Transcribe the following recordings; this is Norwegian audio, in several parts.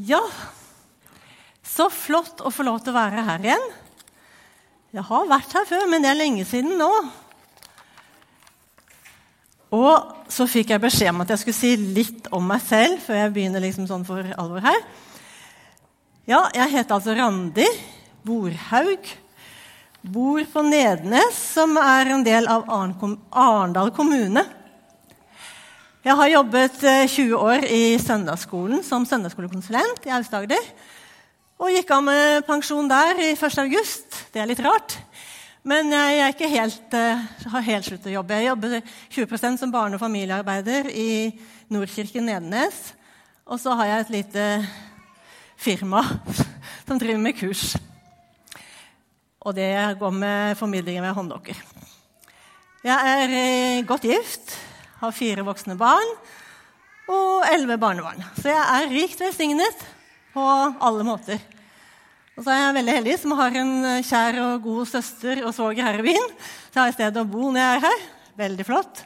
Ja, så flott å få lov til å være her igjen. Jeg har vært her før, men det er lenge siden nå. Og så fikk jeg beskjed om at jeg skulle si litt om meg selv før jeg begynner liksom sånn for alvor her. Ja, jeg heter altså Randi Borhaug. Bor på Nednes, som er en del av Arendal kommune. Jeg har jobbet 20 eh, år i søndagsskolen som søndagsskolekonsulent i Aust-Agder. Og gikk av med pensjon der i 1. august. Det er litt rart. Men jeg er ikke helt, uh, har helt sluttet å jobbe. Jeg jobber 20% som barne- og familiearbeider i Nordkirken Nedenes. Og så har jeg et lite firma som driver med kurs. Og det går med formidlinger med hånddokker. Jeg er uh, godt gift, har fire voksne barn og elleve barnebarn. Så jeg er rikt velsignet på alle måter. Og så er jeg veldig heldig som har en eh, kjær og god søster og svoger her i byen. Så jeg har et sted å bo når jeg er her. Veldig flott.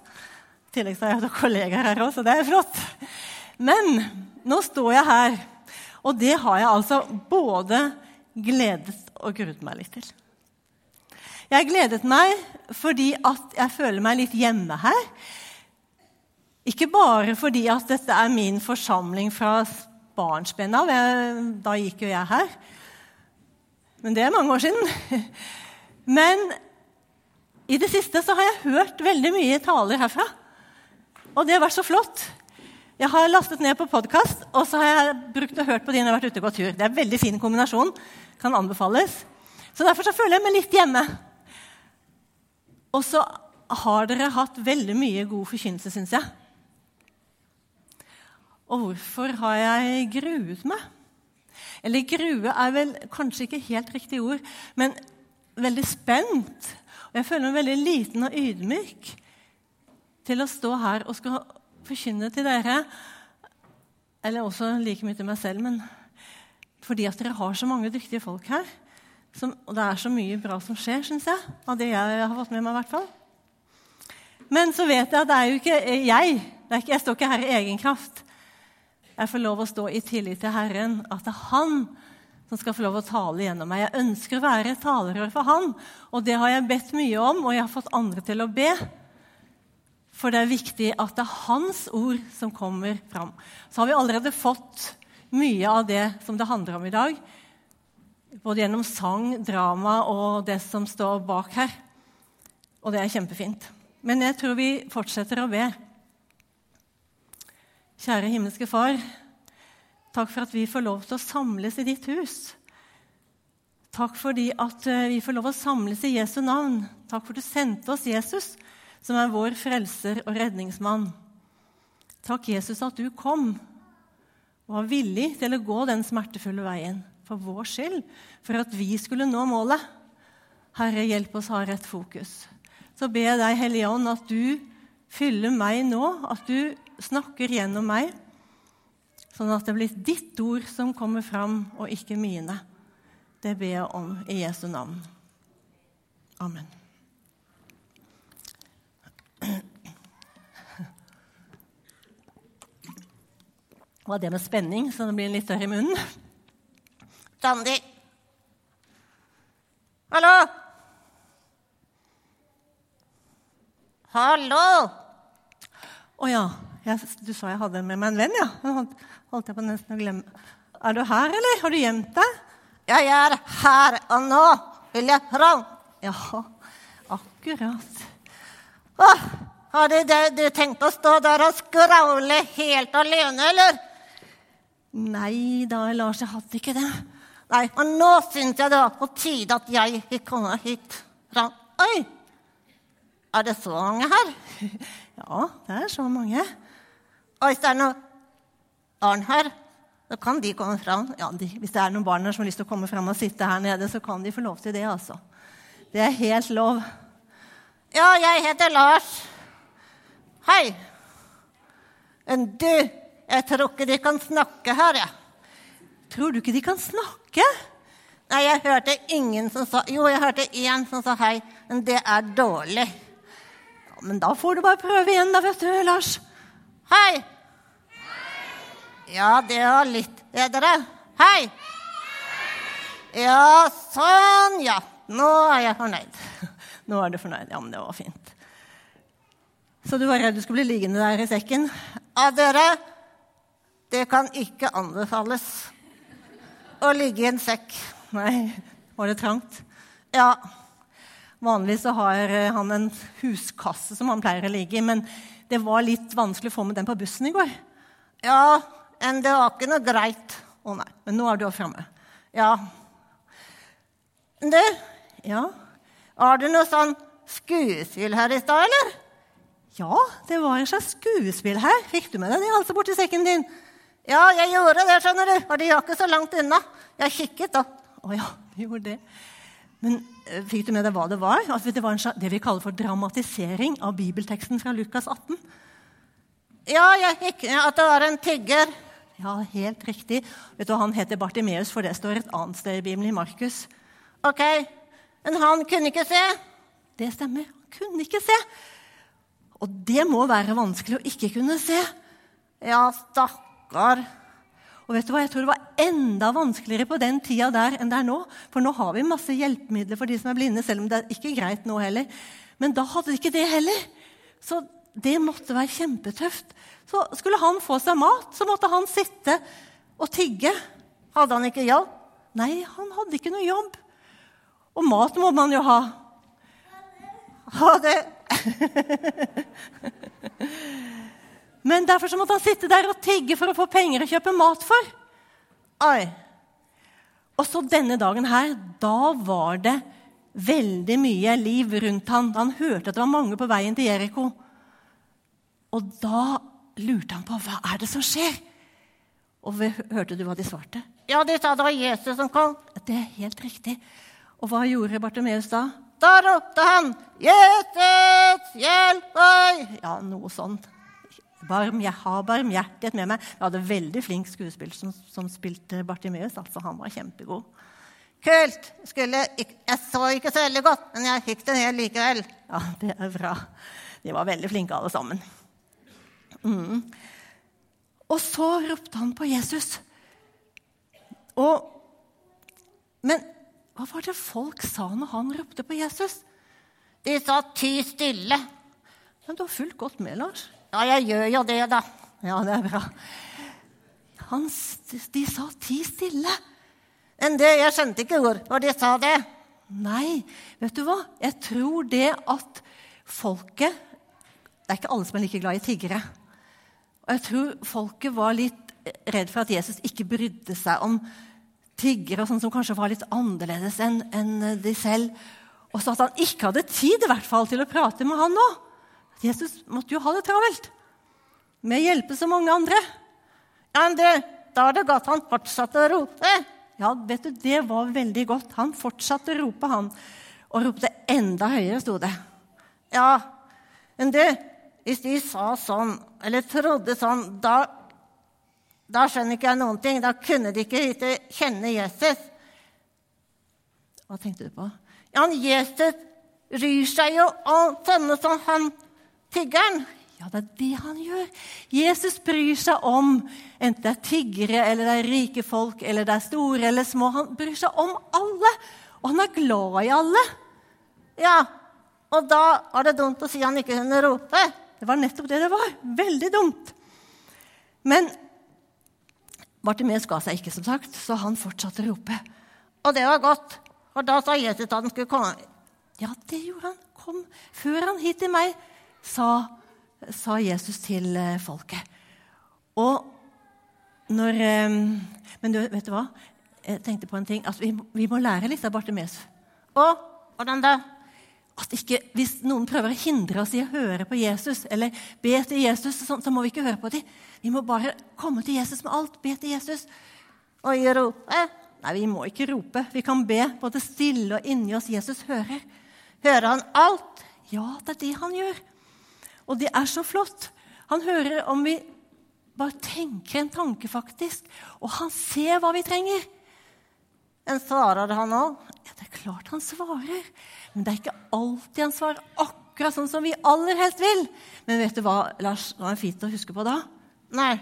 I tillegg har jeg kollegaer her òg, så det er flott. Men nå står jeg her, og det har jeg altså både gledet og gruet meg litt til. Jeg gledet meg fordi at jeg føler meg litt hjemme her. Ikke bare fordi at dette er min forsamling fra barnsben av. Da gikk jo jeg her. Men det er mange år siden. Men i det siste så har jeg hørt veldig mye taler herfra. Og det har vært så flott. Jeg har lastet ned på podkast, og så har jeg brukt og hørt på de når jeg har vært ute og gått tur. Det er en veldig fin kombinasjon. Kan anbefales. Så derfor så føler jeg meg litt hjemme. Og så har dere hatt veldig mye god forkynnelse, syns jeg. Og hvorfor har jeg gruet meg? Eller grue er vel kanskje ikke helt riktig ord, men veldig spent. Og jeg føler meg veldig liten og ydmyk til å stå her og skal forkynne til dere. Eller også like mye til meg selv, men fordi at dere har så mange dyktige folk her. Som, og det er så mye bra som skjer, syns jeg. Av det jeg har fått med meg. I hvert fall. Men så vet jeg at det er jo ikke jeg. Ikke, jeg står ikke her i egen kraft jeg får lov å stå i tillit til Herren, at det er Han som skal få lov å tale gjennom meg. Jeg ønsker å være talerør for Han, og det har jeg bedt mye om, og jeg har fått andre til å be. For det er viktig at det er Hans ord som kommer fram. Så har vi allerede fått mye av det som det handler om i dag. Både gjennom sang, drama og det som står bak her. Og det er kjempefint. Men jeg tror vi fortsetter å be. Kjære himmelske Far. Takk for at vi får lov til å samles i ditt hus. Takk fordi at eh, vi får lov å samles i Jesu navn. Takk for at du sendte oss Jesus, som er vår frelser og redningsmann. Takk, Jesus, at du kom og var villig til å gå den smertefulle veien for vår skyld, for at vi skulle nå målet. Herre, hjelp oss å ha rett fokus. Så ber jeg deg, Hellige Ånd, at du fyller meg nå, at du snakker gjennom meg, sånn at det blir ditt ord som kommer fram, og ikke mine. Det ber jeg om i Jesu navn. Amen. Det Var det med spenning, så det blir litt tørr i munnen? Randi! Hallo! Hallo! Å ja. Jeg, du sa jeg hadde med meg en venn, ja. Nå holdt jeg på nesten å glemme. Er du her, eller? Har du gjemt deg? Ja, jeg er her og nå. Vil jeg fram? Ja, akkurat. Å, har du, du tenkt å stå der og skravle helt alene, eller? Nei da, Lars, jeg hadde ikke det. Nei, men nå syns jeg det var på tide at jeg fikk komme hit. Oi! Er det så mange her? Ja, det er så mange. Og hvis det er noen barn her, så kan de komme fram. Ja, de, hvis det er noen barn her som har lyst til å komme fram og sitte her nede, så kan de få lov til det, altså. Det er helt lov. Ja, jeg heter Lars. Hei. Men du, jeg tror ikke de kan snakke her, jeg. Ja. Tror du ikke de kan snakke? Nei, jeg hørte ingen som sa Jo, jeg hørte én som sa hei, men det er dårlig. Ja, men da får du bare prøve igjen, da, vet du, Lars. Hei! Ja, det var litt bedre. Hei! Ja, sånn, ja. Nå er jeg fornøyd. Nå er du fornøyd. Ja, men det var fint. Så du var redd du skulle bli liggende der i sekken? Ja, dere, det kan ikke anbefales å ligge i en sekk. Nei, var det trangt? Ja, Vanligvis så har eh, han en huskasse som han pleier å ligge i, men det var litt vanskelig å få med den på bussen i går. ja, men det var ikke noe greit. Å nei, men nå er du framme. Ja. Du, Ja. har du noe sånn skuespill her i stad, eller? ja, det var en slags skuespill her. Fikk du med deg det altså borti sekken din? Ja, jeg gjorde det, skjønner du. Og de var ikke så langt unna. Jeg kikket da. Å ja, du gjorde det. Men eh, fikk du med deg hva det var? Altså, det var en det vi kaller for dramatisering av bibelteksten fra Lukas 18. Ja, jeg fikk med at det var en tigger. Ja, helt riktig. Vet du, Han heter Bartimeus, for det står et annet sted i Bibelen, i Markus. Ok, men han kunne ikke se. Det stemmer. Han kunne ikke se. Og det må være vanskelig å ikke kunne se. Ja, stakkar. Og vet du hva, Jeg tror det var enda vanskeligere på den tida der enn det er nå. For nå har vi masse hjelpemidler for de som er blinde, selv om det er ikke greit nå heller. Men da hadde de ikke det heller. Så det måtte være kjempetøft. Så skulle han få seg mat, så måtte han sitte og tigge. Hadde han ikke jobb? Nei, han hadde ikke noe jobb. Og mat må man jo ha. Ha det. Men derfor så måtte han sitte der og tigge for å få penger å kjøpe mat for. Oi. Og så denne dagen her, da var det veldig mye liv rundt han. Han hørte at det var mange på veien til Jeriko. Og da lurte han på hva er det som skjer. Og hørte du hva de svarte? Ja, de sa det var Jesus som kom. Det er helt riktig. Og hva gjorde Bartimeus da? Da ropte han 'Jesus, hjelp meg!' Ja, noe sånt. Barm, jeg har barmhjertighet med meg. Vi hadde veldig flink skuespiller som, som spilte Bartimeus. Altså, han var kjempegod. Kult. Skulle, jeg så ikke så veldig godt, men jeg fikk det ned likevel. Ja, det er bra. De var veldig flinke, alle sammen. Mm. Og så ropte han på Jesus. Og, men hva var det folk sa når han ropte på Jesus? De sa 'ty stille'. Men du har fulgt godt med, Lars. Ja, jeg gjør jo det, da. Ja, det er bra. Han, de sa 'ti stille'. Men det, jeg skjønte ikke hvorfor de sa det. Nei, vet du hva? Jeg tror det at folket Det er ikke alle som er like glad i tiggere. Og jeg tror folket var litt redd for at Jesus ikke brydde seg om tiggere sånn som kanskje var litt annerledes enn en de selv. Og så at han ikke hadde tid i hvert fall til å prate med han nå. Jesus måtte jo ha det travelt med å hjelpe så mange andre. Ja, men det, da er det godt han fortsatte å rope. Ja, vet du, Det var veldig godt. Han fortsatte å rope, han. Og ropte enda høyere, sto det. Ja, men du, hvis de sa sånn, eller trodde sånn, da, da skjønner ikke jeg noen ting. Da kunne de ikke kjenne Jesus. Hva tenkte du på? Ja, Jesus ryr seg jo om sånne som han tiggeren. Ja, det er det han gjør. Jesus bryr seg om enten det er tiggere, eller det er rike folk, eller det er store eller små. Han bryr seg om alle, og han er glad i alle. Ja, og da var det dumt å si han ikke kunne rope. Det var nettopp det det var. Veldig dumt. Men Bartimeus ga seg ikke, som sagt, så han fortsatte å rope. Og det var godt, for da sa Jesus at han skulle komme. Ja, det gjorde han. Kom før han hit til meg, sa, sa Jesus til eh, folket. Og når eh, Men du, vet du hva? Jeg tenkte på en ting. Altså, vi, vi må lære litt av Bartimeus. Og hvordan da? At ikke, hvis noen prøver å hindre oss i å høre på Jesus, eller be til Jesus, så, så må vi ikke høre på dem. Vi må bare komme til Jesus med alt. Be til Jesus. Og rope? Nei, vi må ikke rope. Vi kan be både stille og inni oss. Jesus hører. Hører han alt? Ja, det er det han gjør. Og det er så flott. Han hører om vi bare tenker en tanke, faktisk. Og han ser hva vi trenger. Men svarer han òg? Ja, det er klart han svarer. Men det er ikke alltid han svarer akkurat sånn som vi aller helst vil. Men vet du hva Lars, hva er fint å huske på da? Nei.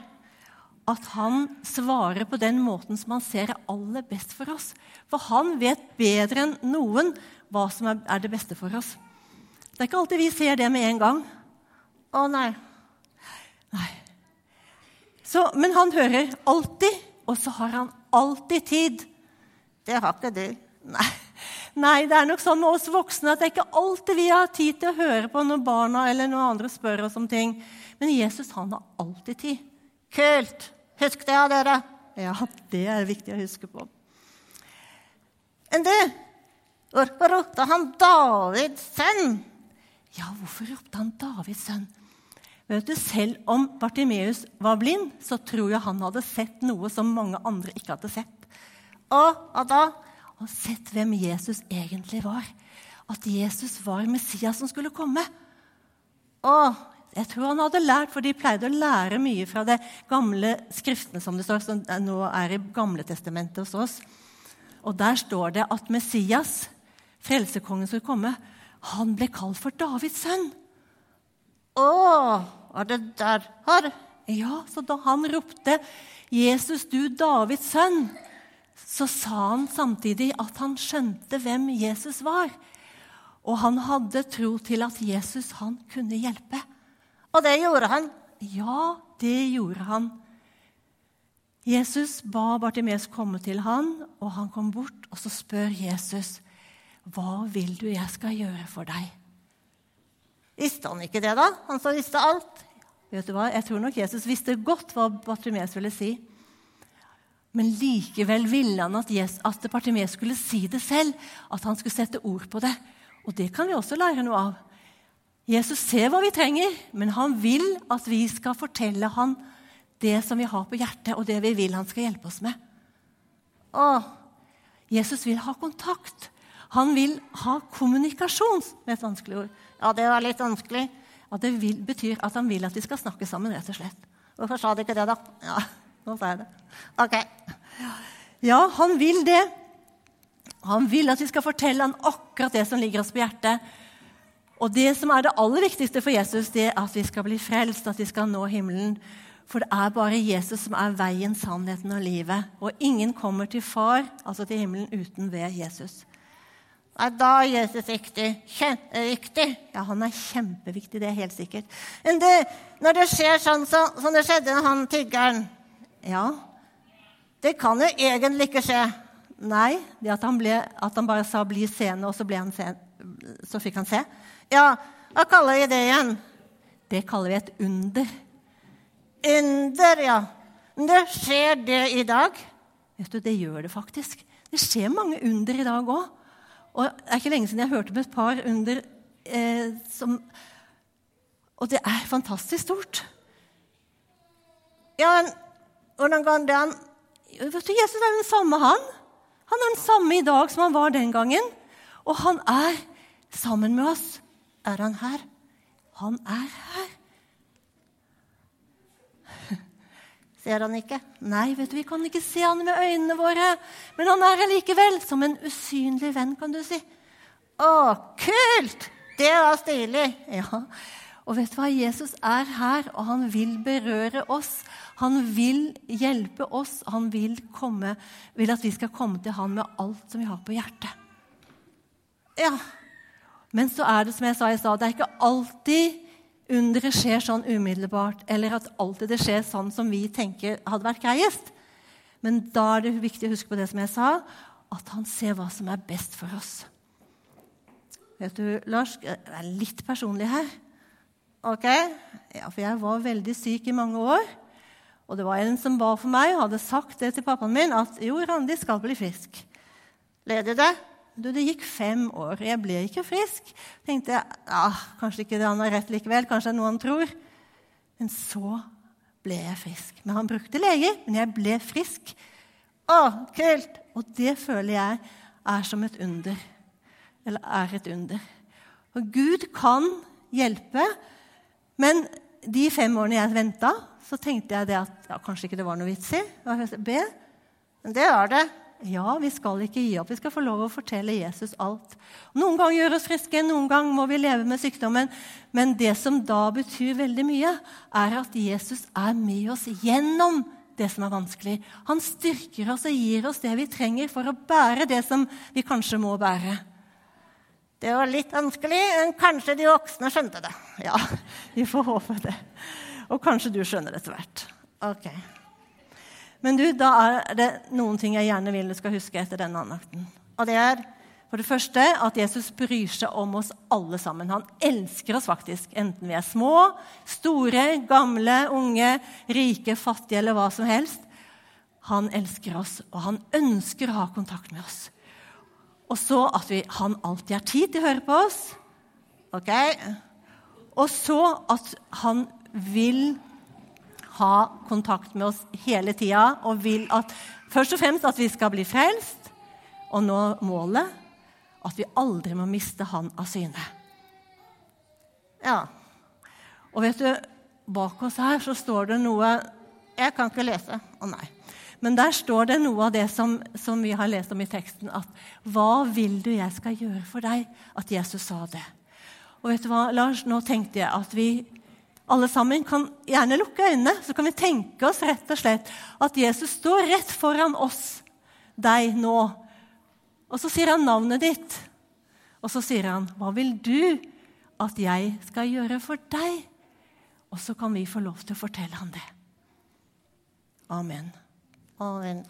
at han svarer på den måten som han ser er aller best for oss. For han vet bedre enn noen hva som er det beste for oss. Det er ikke alltid vi ser det med en gang. Å nei. Nei. Så, men han hører alltid, og så har han alltid tid. Det har ikke du. Nei. Nei, det er nok sånn med oss voksne at det er ikke alltid vi har tid til å høre på når barna eller noen andre spør oss om ting. Men Jesus han har alltid tid. Kult! Husk det, dere. Ja, det er viktig å huske på. Enn du, hvorfor ropte han Davids sønn? Ja, hvorfor ropte han Davids sønn? Du, Selv om Bartimeus var blind, så tror jeg han hadde sett noe som mange andre ikke hadde sett. Og hva da? og sett hvem Jesus egentlig var. At Jesus var Messias som skulle komme. Og jeg tror han hadde lært, for de pleide å lære mye fra det gamle skriftene som det står, som nå er i Gamle testamentet hos oss. Og der står det at Messias, frelsekongen, skulle komme. Han ble kalt for Davids sønn. Å, var det derfor? Ja, så da han ropte 'Jesus, du Davids sønn', så sa han samtidig at han skjønte hvem Jesus var. Og han hadde tro til at Jesus han kunne hjelpe. Og det gjorde han? Ja, det gjorde han. Jesus ba Bartimeus komme til han, og han kom bort, og så spør Jesus, 'Hva vil du jeg skal gjøre for deg?' Visste han ikke det, da? Han som visste alt? Vet du hva? Jeg tror nok Jesus visste godt hva Bartimeus ville si. Men likevel ville han at, at Bartimeus skulle si det selv, at han skulle sette ord på det. Og det kan vi også lære noe av. Jesus ser hva vi trenger, men han vil at vi skal fortelle han det som vi har på hjertet, og det vi vil han skal hjelpe oss med. Å, Jesus vil ha kontakt. Han vil ha kommunikasjon, med et vanskelig ord. Ja, det var litt vanskelig. Ja, Det vil, betyr at han vil at vi skal snakke sammen, rett og slett. Hvorfor sa du ikke det, da? Ja, nå sa jeg det. Ok. Ja, han vil det. Han vil at vi skal fortelle han akkurat det som ligger oss på hjertet. Og det som er det aller viktigste for Jesus, det er at vi skal bli frelst, at vi skal nå himmelen. For det er bare Jesus som er veien, sannheten og livet. Og ingen kommer til far, altså til himmelen, uten ved Jesus. Er da Jesus viktig? Kjempeviktig? Ja, han er kjempeviktig, det er helt sikkert. Men det, når det skjer sånn som så, det skjedde med han tiggeren Ja, Det kan jo egentlig ikke skje. Nei, det at han, ble, at han bare sa 'bli seende', og så, sen, så, fikk han se. Ja, hva kaller vi det igjen? Det kaller vi et under. Under, ja. Det skjer det i dag? Vet du, Det gjør det faktisk. Det skjer mange under i dag òg. Og det er ikke lenge siden jeg hørte om et par under eh, som Og det er fantastisk stort. Ja, men hvordan kan det han Jesus er den samme, han. Han er den samme i dag som han var den gangen. Og han er sammen med oss. Er han her? Han er her. Ser han ikke? Nei, vet du, vi kan ikke se han med øynene våre. Men han er her likevel, som en usynlig venn, kan du si. Å, kult! Det var stilig. Ja, og vet du hva? Jesus er her, og han vil berøre oss. Han vil hjelpe oss. Han vil, komme, vil at vi skal komme til han med alt som vi har på hjertet. Ja, Men så er det som jeg sa i stad, det er ikke alltid underet skjer sånn umiddelbart, eller at alltid det skjer sånn som vi tenker hadde vært greiest. Men da er det viktig å huske på det som jeg sa, at han ser hva som er best for oss. Vet du, Lars, jeg er litt personlig her. ok. Ja, For jeg var veldig syk i mange år. Og det var en som ba for meg og hadde sagt det til pappaen min, at jo, Randi skal bli frisk. leder du det? Du, det gikk fem år. Jeg ble ikke frisk. Tenkte jeg, ja, Kanskje ikke han har rett likevel. Kanskje det er noe han tror. Men så ble jeg frisk. Men Han brukte leger, men jeg ble frisk. Å, kult! Og det føler jeg er som et under. Eller er et under. Og Gud kan hjelpe, men de fem årene jeg venta, så tenkte jeg det at ja, kanskje ikke det var noe vits i å be. Men det var det. Ja, vi skal ikke gi opp. Vi skal få lov å fortelle Jesus alt. Noen ganger gjør oss friske, noen ganger må vi leve med sykdommen. Men det som da betyr veldig mye, er at Jesus er med oss gjennom det som er vanskelig. Han styrker oss og gir oss det vi trenger for å bære det som vi kanskje må bære. Det var litt vanskelig, men kanskje de voksne skjønte det. Ja, vi får håpe det. Og kanskje du skjønner det etter hvert. Ok. Men du, da er det noen ting jeg gjerne vil du skal huske etter denne andakten. Og det er For det første at Jesus bryr seg om oss alle sammen. Han elsker oss faktisk, enten vi er små, store, gamle, unge, rike, fattige eller hva som helst. Han elsker oss, og han ønsker å ha kontakt med oss. Og så at vi, han alltid har tid til å høre på oss. Ok? Og så at han vil ha kontakt med oss hele tida og vil at først og fremst at vi skal bli frelst, og nå målet at vi aldri må miste han av syne. Ja. Og vet du, bak oss her så står det noe Jeg kan ikke lese. Å nei. Men der står det noe av det som, som vi har lest om i teksten. At 'Hva vil du jeg skal gjøre for deg?' At Jesus sa det. Og vet du hva, Lars, nå tenkte jeg at vi alle sammen kan gjerne lukke øynene. Så kan vi tenke oss rett og slett at Jesus står rett foran oss, deg, nå. Og så sier han navnet ditt. Og så sier han, 'Hva vil du at jeg skal gjøre for deg?' Og så kan vi få lov til å fortelle ham det. Amen. Amen.